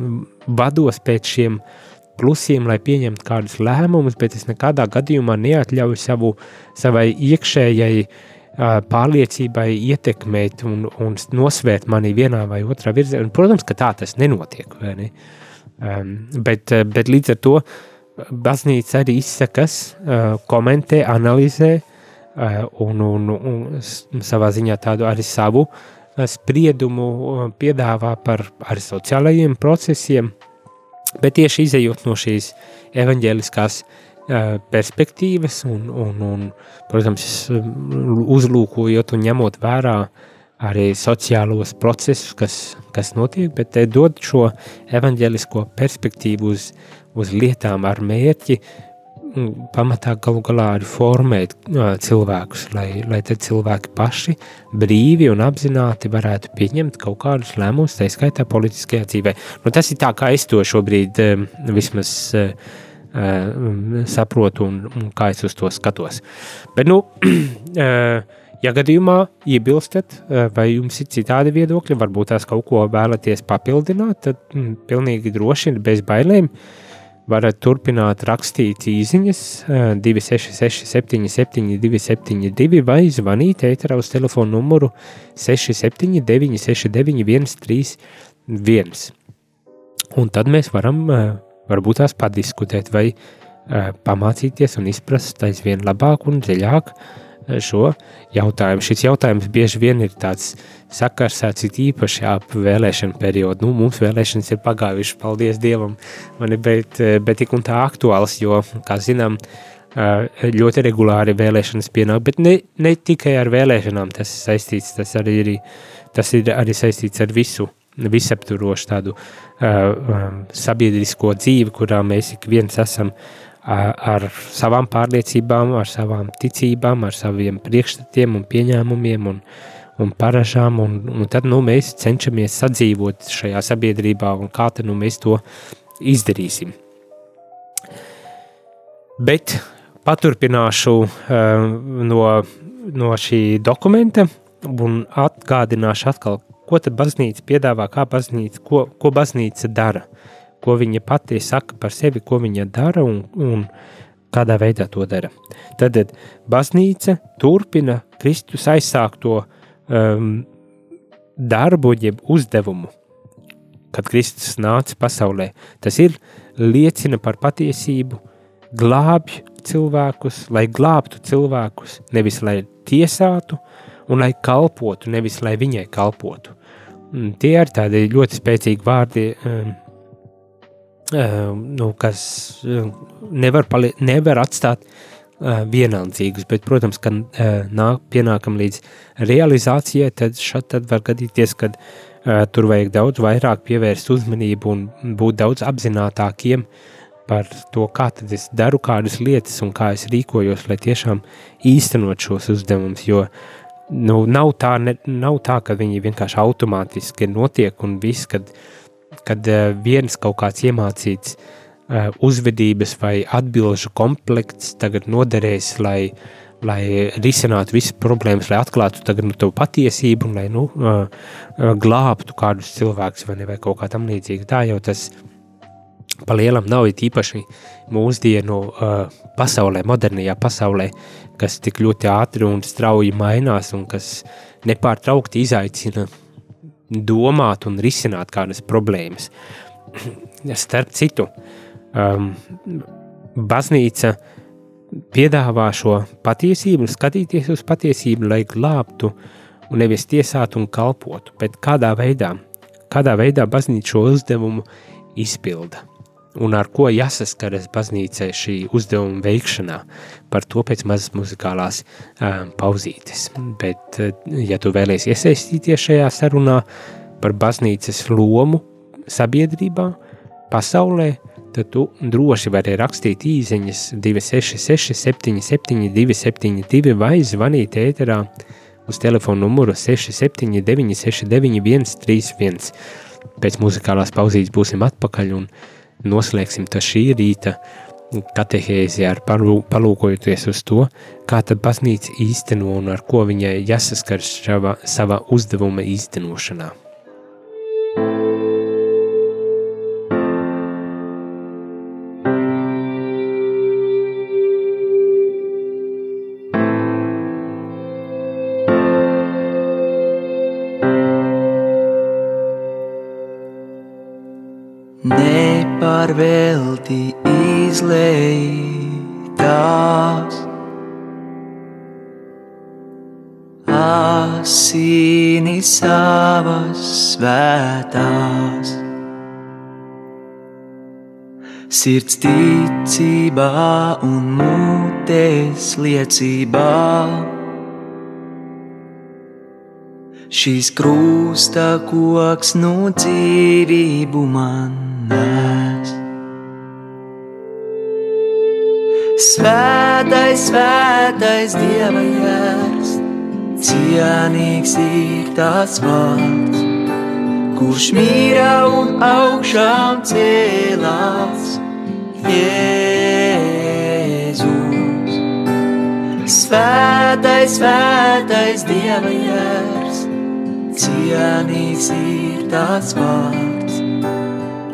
vados pēc šiem uh, plusiem, lai pieņemtu kādus lēmumus, bet es nekādā gadījumā neatļauju savu, savai iekšējai uh, pārliecībai ietekmēt un, un nosvērt mani vienā vai otrā virzienā. Protams, ka tā tas nenotiek. Ne? Um, bet, bet līdz ar to baznīca arī izsakas, uh, komentē, analizē uh, un, un, un savā ziņā tādu arī savu spriedumu piedāvā par arī sociālajiem procesiem, Bet tieši izējot no šīs evaņģēliskās perspektīvas, un, un, un, protams, uzlūkojot un ņemot vērā arī sociālos procesus, kas, kas notiek, bet dod šo evaņģēlisko perspektīvu uz, uz lietām ar mērķi pamatā galu galā arī formēt cilvēkus, lai, lai te cilvēki paši brīvi un apzināti varētu pieņemt kaut kādus lēmumus, tā skaitā politiskajā dzīvē. Nu, tas ir tā, kā es to šobrīd vismaz saprotu un, un kā es uz to skatos. Bet, nu, *clears throat* ja gadījumā iebilstat, vai jums ir citādi viedokļi, varbūt tās kaut ko vēlaties papildināt, tad mm, pilnīgi droši bez bailēm varat turpināt rakstīt īsiņas 266, 77, 272 vai zvanīt ēterā uz telefonu numuru 679, 69, 131. Un tad mēs varam varbūt tās padiskutēt vai pamācīties un izprast aizvien labāk un dziļāk šo jautājumu. Šis jautājums bieži vien ir tāds sakarsēts, it īpaši ap vēlēšanu periodu. Nu, mums vēlēšanas ir pagājušas, paldies Dievam, man ir, bet, bet tik un tā aktuāls, jo, kā zinām, ļoti regulāri vēlēšanas pienāk, bet ne, ne tikai ar vēlēšanām tas saistīts, tas arī ir, tas ir arī saistīts ar visu, visapturošu tādu uh, sabiedrisko dzīvi, kurā mēs ik viens esam uh, ar savām pārliecībām, ar savām ticībām, ar saviem priekšstatiem un pieņēmumiem un, un paražām, un, un tad nu, mēs cenšamies sadzīvot šajā sabiedrībā, un kā tad nu, mēs to izdarīsim. Bet paturpināšu uh, no, no šī dokumenta un atgādināšu atkal, ko tad baznīca piedāvā, kā baznīca, ko, ko baznīca dara. Uh, ko viņa pati saka par sevi, ko viņa dara un, un kādā veidā to dara. Tad baznīca turpina Kristus aizsākto um, darbu, jeb uzdevumu, kad Kristus nāca pasaulē. Tas ir liecina par patiesību, glābj cilvēkus, lai glābtu cilvēkus, nevis lai tiesātu un lai kalpotu, nevis lai viņai kalpotu. Un tie ir tādi ļoti spēcīgi vārdi um, nu, kas nevar, pali, nevar atstāt vienaldzīgus, bet, protams, kad nāk, pienākam līdz realizācijai, tad šad tad var gadīties, kad tur vajag daudz vairāk pievērst uzmanību un būt daudz apzinātākiem par to, kā tad es daru kādas lietas un kā es rīkojos, lai tiešām īstenot šos uzdevumus, jo nu, nav, tā, ne, nav tā, ka viņi vienkārši automātiski notiek un viss, kad uh, kad uh, viens kaut kāds iemācīts uh, uzvedības vai atbilžu komplekts tagad noderēs, lai, lai risinātu visas problēmas, lai atklātu tagad nu, tavu patiesību un lai nu, uh, uh, glābtu kādus cilvēkus vai, ne, vai kaut kā tam līdzīga. Tā jau tas pa lielam nav īpaši mūsdienu uh, pasaulē, modernajā pasaulē, kas tik ļoti ātri un strauji mainās un kas nepārtraukti izaicina domāt un risināt kādas problēmas. *clears throat* Starp citu, um, baznīca piedāvā šo patiesību, skatīties uz patiesību, lai glābtu un nevis tiesātu un kalpotu, bet kādā veidā, kādā veidā baznīca šo uzdevumu izpilda un ar ko jāsaskaras baznīcai šī uzdevuma veikšanā. Par to pēc mazas muzikālās um, pauzītes. Bet, ja tu vēlies iesaistīties šajā sarunā par baznīcas lomu sabiedrībā, pasaulē, tad tu droši vari rakstīt īsiņas 266 77 272 vai zvanīt ēterā uz telefonu numuru 679 69 131. Pēc muzikālās pauzītes būsim atpakaļ un noslēgsim šī rīta katehēzi ar palūkojoties uz to, kā tad baznīca īsteno un ar ko viņai jāsaskars savā, savā uzdevuma īstenošanā. Asini savas svētās, sirds ticībā un mutes liecībā. Šīs krusta koks no dzīvību man nes. Svētais, svētais Dieva jērs, cienīgs ir tas vārds, kurš mīra un augšām cēlās. Jēzus, svētais, svētais Dieva jērs, cienīgs ir tas vārds,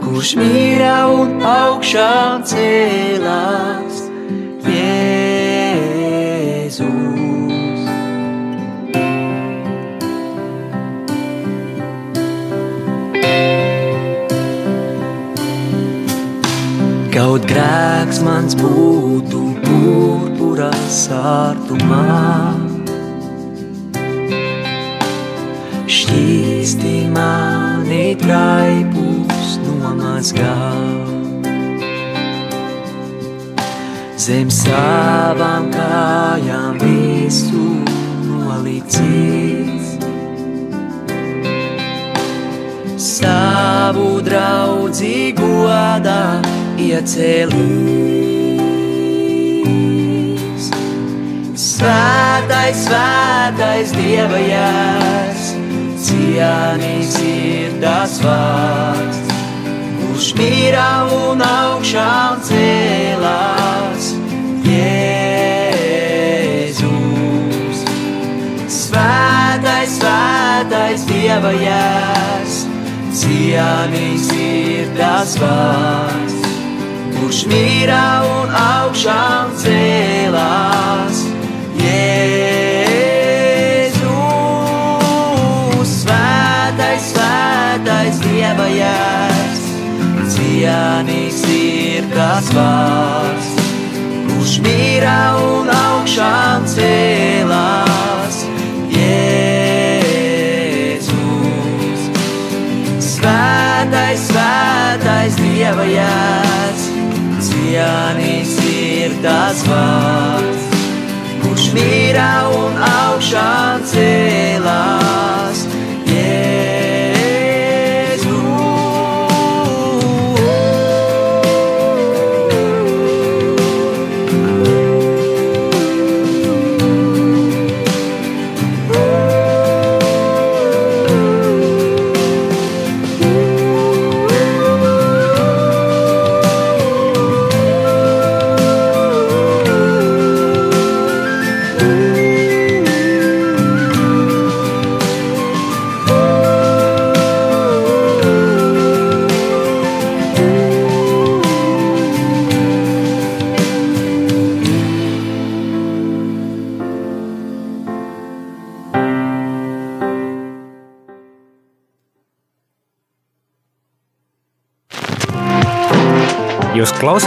kurš mīra un augšām cēlās. Jēzus. Grēks mans būtu purpura sārtumā, šķīsti mani traipus nomazgā. Zem savām kājām visu nolicīs. Savu draudzīgu godā iecelīs. Svētais, svētais Dieva jērs, cienīgs ir tas vārds, kurš mīra un augšām cēlās. Jēzus, svētais, svētais Dieva jērs, cienīgs ir tas vārds kurš mīra un augšām cēlās. Jēzus, svētais, svētais Dieva jērs, cienīgs ir tas vārds, kurš mīra un augšām cēlās. Jēzus, svētais, svētais Dieva jērs, cienīgs ir tas vārds, kurš mīra un augšām cēlās.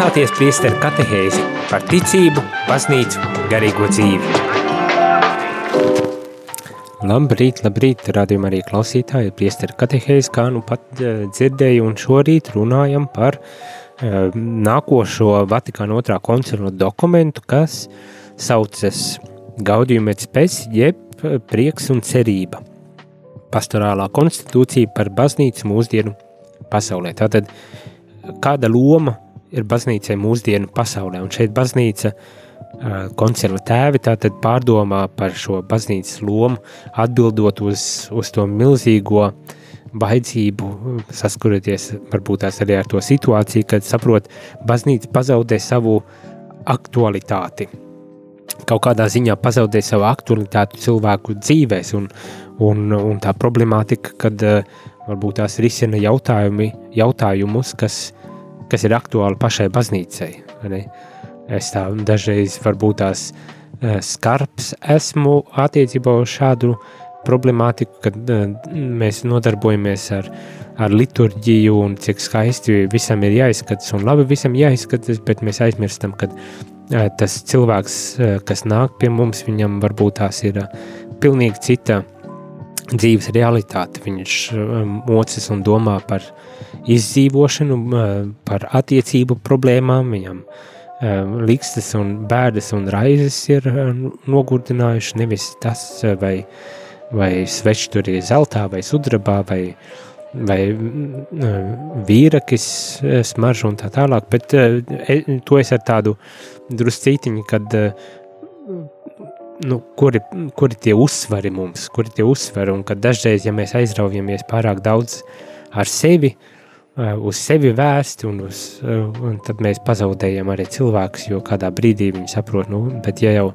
Jūs klausāties priesteru katehēzi par ticību, baznīcu, garīgo dzīvi. Labrīt, labrīt, radījumā arī klausītāji, priesteru katehēzi, kā nu pat uh, dzirdēju, un šorīt runājam par uh, nākošo Vatikāna otrā koncila dokumentu, kas saucas Gaudium et Spes, jeb prieks un cerība. Pastorālā konstitūcija par baznīcu mūsdienu pasaulē. Tātad, kāda loma ir baznīcai mūsdienu pasaulē. Un šeit baznīca koncila tēvi tātad pārdomā par šo baznīcas lomu, atbildot uz, uz to milzīgo baidzību, saskaroties varbūt tās arī ar to situāciju, kad saprot, baznīca pazaudē savu aktualitāti. Kaut kādā ziņā pazaudē savu aktualitāti cilvēku dzīvēs, un, un, un tā problemātika, kad varbūt tās risina jautājumi, jautājumus, kas kas ir aktuāli pašai baznīcai. Es tā dažreiz varbūt tās skarbs esmu attiecībā uz šādu problemātiku, kad mēs nodarbojamies ar, ar liturģiju un cik skaisti visam ir jāizskatās un labi visam jāizskatās, bet mēs aizmirstam, ka tas cilvēks, kas nāk pie mums, viņam varbūt tās ir pilnīgi cita dzīves realitāte. Viņš mocis un domā par izdzīvošanu, par attiecību problēmām, viņam likstas un bēdas un raizes ir nogurdinājuši. Nevis tas, vai, vai svečs tur ir zeltā vai sudrabā vai, vai vīrakis smaržu un tā tālāk, bet e, to es ar tādu druscītiņu, kad nu, kuri, kuri tie uzsvari mums, kuri tie uzsvari, un kad dažreiz, ja mēs aizraujamies pārāk daudz ar sevi, uz sevi vērsti, un, uz, un tad mēs pazaudējam arī cilvēkus, jo kādā brīdī viņi saprot, nu, bet ja jau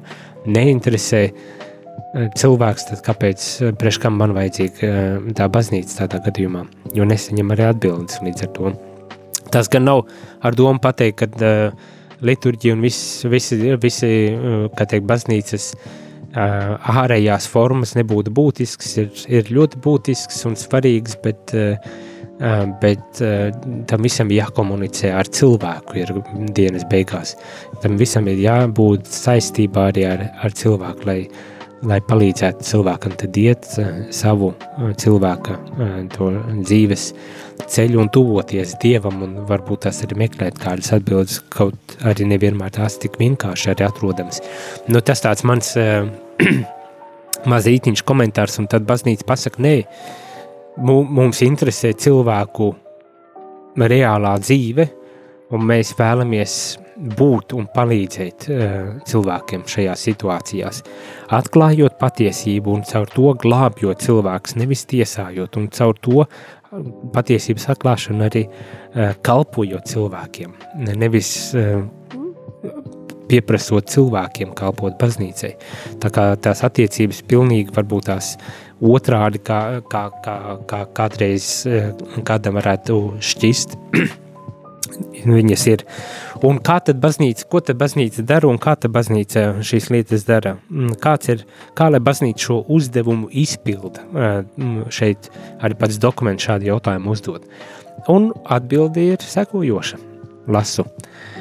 neinteresē cilvēks, tad kāpēc, priekš kam man vajadzīga tā baznīca tādā gadījumā, jo nesaņem arī atbildes līdz ar to. Tas gan nav ar domu pateikt, ka uh, liturģija un viss, visi, visi, kā teikt, baznīcas uh, ārējās formas nebūtu būtisks, ir, ir ļoti būtisks un svarīgs, bet uh, bet tam visam jākomunicē ar cilvēku ir dienas beigās. Tam visam ir jābūt saistībā arī ar, ar cilvēku, lai, lai palīdzētu cilvēkam tad iet savu cilvēka to dzīves ceļu un tuvoties Dievam un varbūt tās arī meklēt kādas atbildes, kaut arī nevienmēr tās tik vienkārši arī atrodamas. Nu, tas tāds mans *clears throat* mazītiņš komentārs un tad baznīca pasaka, nē, mums interesē cilvēku reālā dzīve, un mēs vēlamies būt un palīdzēt uh, cilvēkiem šajās situācijās, atklājot patiesību un caur to glābjot cilvēkus, nevis tiesājot, un caur to patiesības atklāšanu arī uh, kalpojot cilvēkiem, nevis uh, pieprasot cilvēkiem kalpot baznīcai. Tā kā tās attiecības pilnīgi varbūt tās otrādi, kā, kā, kā, kā kādreiz eh, kādam varētu šķist. *clears throat* Viņas ir. Un kā tad baznīca, ko tad baznīca dara un kā tad baznīca šīs lietas dara? Mm, kāds ir, kā lai baznīca šo uzdevumu izpilda? Eh, mm, šeit arī pats dokuments šādu jautājumu uzdod. Un atbildi ir sekojoša. Lasu. Uh,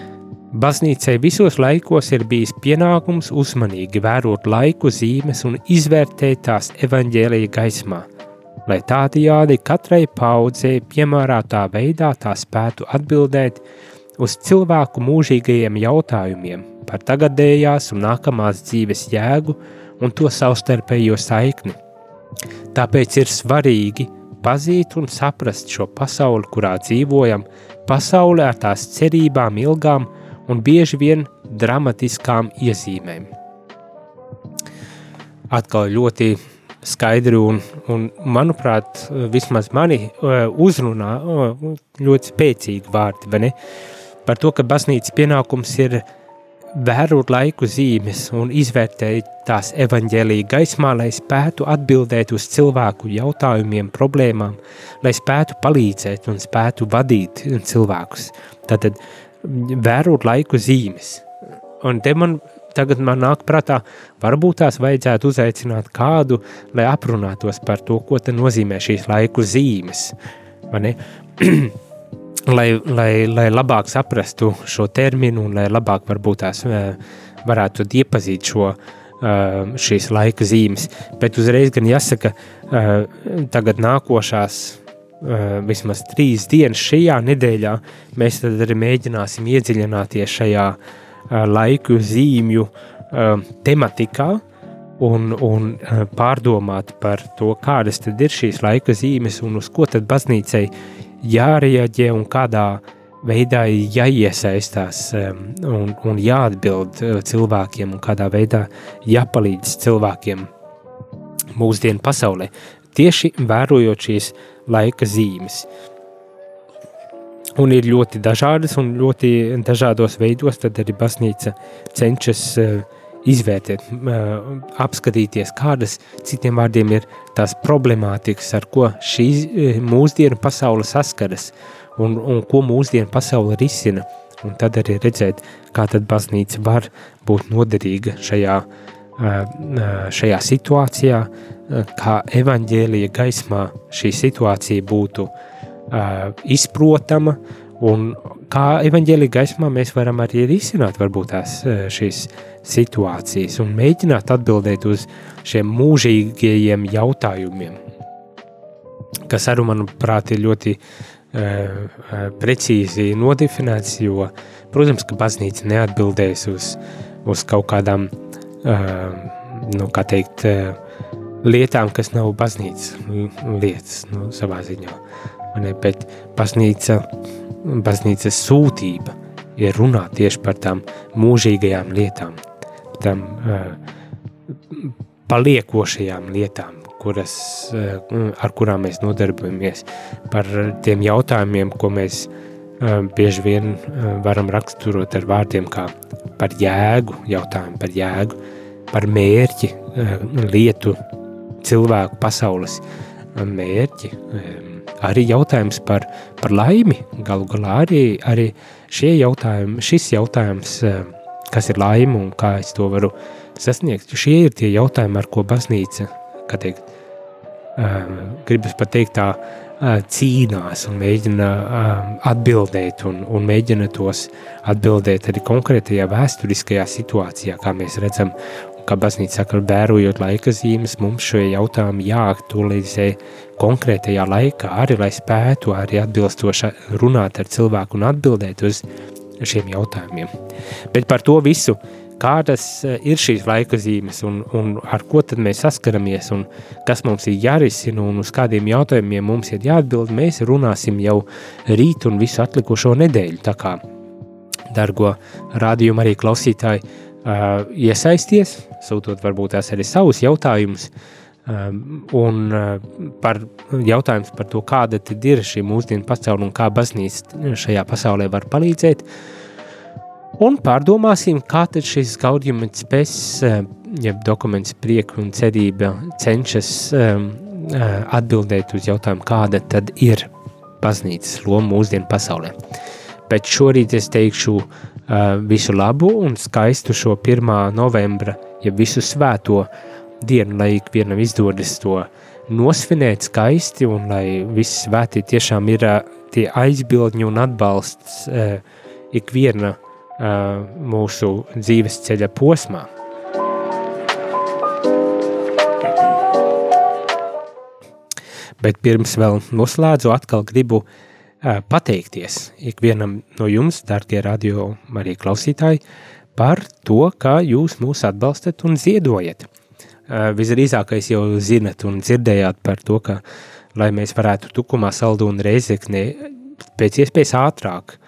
Baznīcai visos laikos ir bijis pienākums uzmanīgi vērot laiku zīmes un izvērtēt tās evaņģēlīja gaismā, lai tādajādi katrai paudzei piemērātā veidā tā spētu atbildēt uz cilvēku mūžīgajiem jautājumiem par tagadējās un nākamās dzīves jēgu un to savstarpējo saikni. Tāpēc ir svarīgi pazīt un saprast šo pasauli, kurā dzīvojam, pasauli ar tās cerībām, ilgām un bieži vien dramatiskām iezīmēm. Atkal ļoti skaidri un, un manuprāt, vismaz mani uh, uzrunā uh, ļoti spēcīgi vārdi, vai ne? Par to, ka baznīcas pienākums ir vērot laiku zīmes un izvērtēt tās evaņģēlīja gaismā, lai spētu atbildēt uz cilvēku jautājumiem, problēmām, lai spētu palīdzēt un spētu vadīt cilvēkus. Tātad vērot laiku zīmes. Un te man tagad man nāk prātā, varbūt tās vajadzētu uzaicināt kādu, lai aprunātos par to, ko nozīmē šīs laiku zīmes. *clears throat* lai, lai, lai labāk saprastu šo terminu un lai labāk varbūt tās varētu iepazīt šo šīs laika zīmes. Bet uzreiz gan jāsaka, tagad nākošās vismaz trīs dienas šajā nedēļā, mēs arī mēģināsim iedziļināties šajā uh, laiku zīmju uh, tematikā un, un pārdomāt par to, kādas tad ir šīs laika zīmes un uz ko tad baznīcai jārieģē un kādā veidā jāiesaistās un, un jāatbild cilvēkiem un kādā veidā jāpalīdz cilvēkiem mūsdienu pasaulē. Tieši vērojot šīs laika zīmes. Un ir ļoti dažādas un ļoti dažādos veidos, arī baznīca cenšas uh, izvērtēt, uh, apskatīties, kādas citiem vārdiem ir tās problemātikas, ar ko šī uh, mūsdienu pasaule saskaras un, un ko mūsdienu pasaule risina. Un tad arī redzēt, kā tad baznīca var būt noderīga šajā, šajā situācijā, kā evaņģēlija gaismā šī situācija būtu izprotama, un kā evaņģēlija gaismā mēs varam arī risināt varbūt tās šīs situācijas un mēģināt atbildēt uz šiem mūžīgajiem jautājumiem, kas arī, manuprāt, ir ļoti precīzi nodefinēts, jo, protams, ka baznīca neatbildēs uz, uz kaut kādām, uh, nu, kā teikt, uh, lietām, kas nav baznīcas lietas, nu, savā ziņā. Ne, bet baznīca, baznīcas sūtība ir runāt tieši par tām mūžīgajām lietām, tam uh, paliekošajām lietām, kuras, ar kurām mēs nodarbojamies, par tiem jautājumiem, ko mēs bieži vien varam raksturot ar vārdiem kā par jēgu, jautājumu par jēgu, par mērķi, lietu, cilvēku, pasaules mērķi, arī jautājums par, par laimi, galu galā arī, arī šie jautājumi, šis jautājums, kas ir laima un kā es to varu sasniegt, šie ir tie jautājumi, ar ko baznīca, kā teikt, gribas pateikt tā, cīnās un mēģina atbildēt un, un mēģina tos atbildēt arī konkrētajā vēsturiskajā situācijā, kā mēs redzam, kā baznīca saka, vērojot laika zīmes, mums šie jautājumi jāaktualizē konkrētajā laikā, arī lai spētu arī atbilstoši runāt ar cilvēku un atbildēt uz šiem jautājumiem. Bet par to visu, kādas eh, ir šīs laika zīmes un, un ar ko tad mēs saskaramies un kas mums ir jārisina un uz kādiem jautājumiem mums ir jāatbild, mēs runāsim jau rīt un visu atlikušo nedēļu. Tā kā, dargo rādījumu arī klausītāji, uh, iesaisties, sūtot varbūt tās arī savus jautājumus, um, un uh, par jautājums par to, kāda ir šī mūsdienu pasaule un kā baznīca šajā pasaulē var palīdzēt, un pārdomāsim, kā tad šis gaudījuma spēs, uh, ja dokuments prieku un cerība cenšas um, uh, atbildēt uz jautājumu, kāda tad ir baznīcas loma mūsdienu pasaulē. Bet šorīt es teikšu uh, visu labu un skaistu šo 1. novembra, ja visu svēto dienu, lai ikvienam izdodas to nosvinēt skaisti un lai viss svētī tiešām ir tie aizbildņi un atbalsts ikviena mūsu dzīves ceļa posmā. Bet pirms vēl noslēdzu, atkal gribu uh, pateikties ikvienam no jums, darbie radio arī klausītāji, par to, kā jūs mūs atbalstat un ziedojat. Visdrīzākais jau zinat un dzirdējāt par to, ka, lai mēs varētu tukumā saldu un reizeknē pēc iespējas ātrāk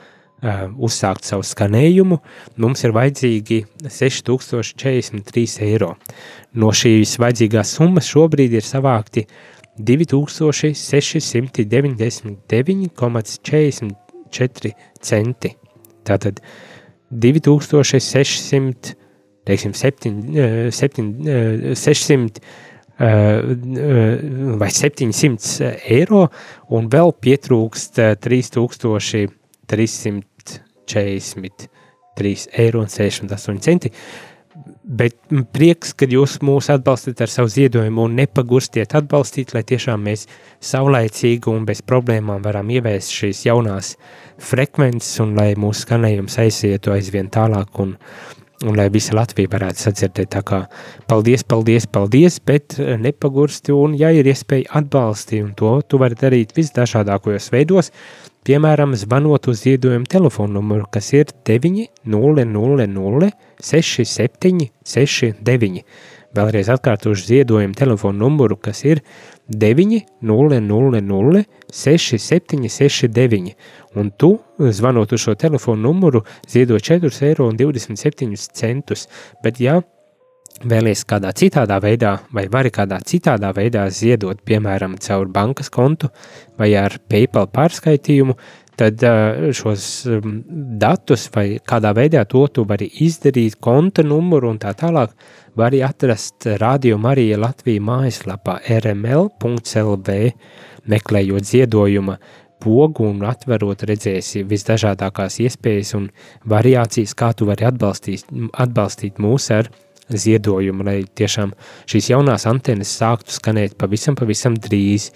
uzsākt savu skanējumu, mums ir vajadzīgi 6043 eiro. No šīs vajadzīgās summas šobrīd ir savākti 2699,44 centi. Tātad 2600, teiksim, 7, 7, 600 vai 700 eiro, un vēl pietrūkst 3343 eiro un 68 centi. Bet prieks, ka jūs mūs atbalstat ar savu ziedojumu un nepagurstiet atbalstīt, lai tiešām mēs saulaicīgi un bez problēmām varam ieviest šīs jaunās frekvences un lai mūsu skanējums aizietu aizvien tālāk un, un lai visa Latvija varētu sadzirdēt. Tā kā paldies, paldies, paldies, bet nepagursti un ja ir iespēja atbalstīt, un to tu vari darīt visdažādākajos veidos, piemēram, zvanot uz ziedojumu telefonu numuru, kas ir 900 67 69. Vēlreiz atkārtošu ziedojumu telefonu numuru, kas ir 900 6769. Un tu, zvanot uz šo telefonu numuru, ziedo 4,27 eiro. Bet, ja vēlies kādā citādā veidā, vai vari kādā citādā veidā ziedot, piemēram, caur bankas kontu vai ar PayPal pārskaitījumu, tad šos datus vai kādā veidā to tu vari izdarīt, konta numuru un tā tālāk, vari atrast Radio Marija Latvija mājaslapā rml.lv, meklējot ziedojuma pogu un atverot redzēsi visdažādākās iespējas un variācijas, kā tu vari atbalstīt, atbalstīt mūs ar ziedojumu, lai tiešām šīs jaunās antenas sāktu skanēt pavisam, pavisam drīz.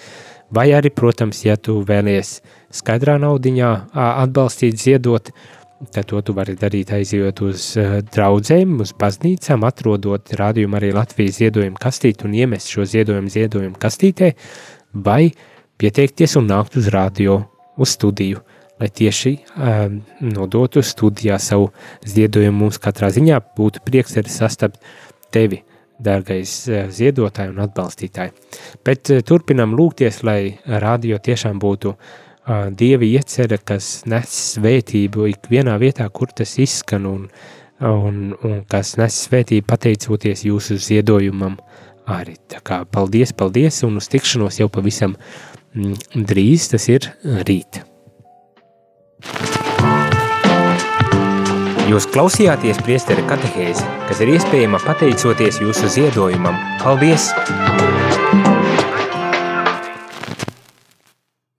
Vai arī, protams, ja tu vēlies skaidrā naudiņā atbalstīt, ziedot, tad to tu vari darīt aizjot uz draudzēm, uz baznīcām, atrodot rādījumu arī Latvijas ziedojumu kastīti un iemest šo ziedojumu ziedojumu kastītē, vai pieteikties un nākt uz rādio, uz studiju, lai tieši um, nodotu studijā savu ziedojumu mums katrā ziņā būtu prieks arī sastapt tevi dārgais eh, ziedotāji un atbalstītāji. Bet eh, turpinam lūgties, lai radio tiešām būtu uh, dievi iecere, kas nes svētību ikvienā vietā, kur tas izskan un, un, un kas nes svētību pateicoties jūsu ziedojumam arī. Tā kā paldies, paldies un uz tikšanos jau pavisam mm, drīz, tas ir rīt. Jūs klausījāties priesteri katehēzi, kas ir iespējama pateicoties jūsu ziedojumam. Paldies!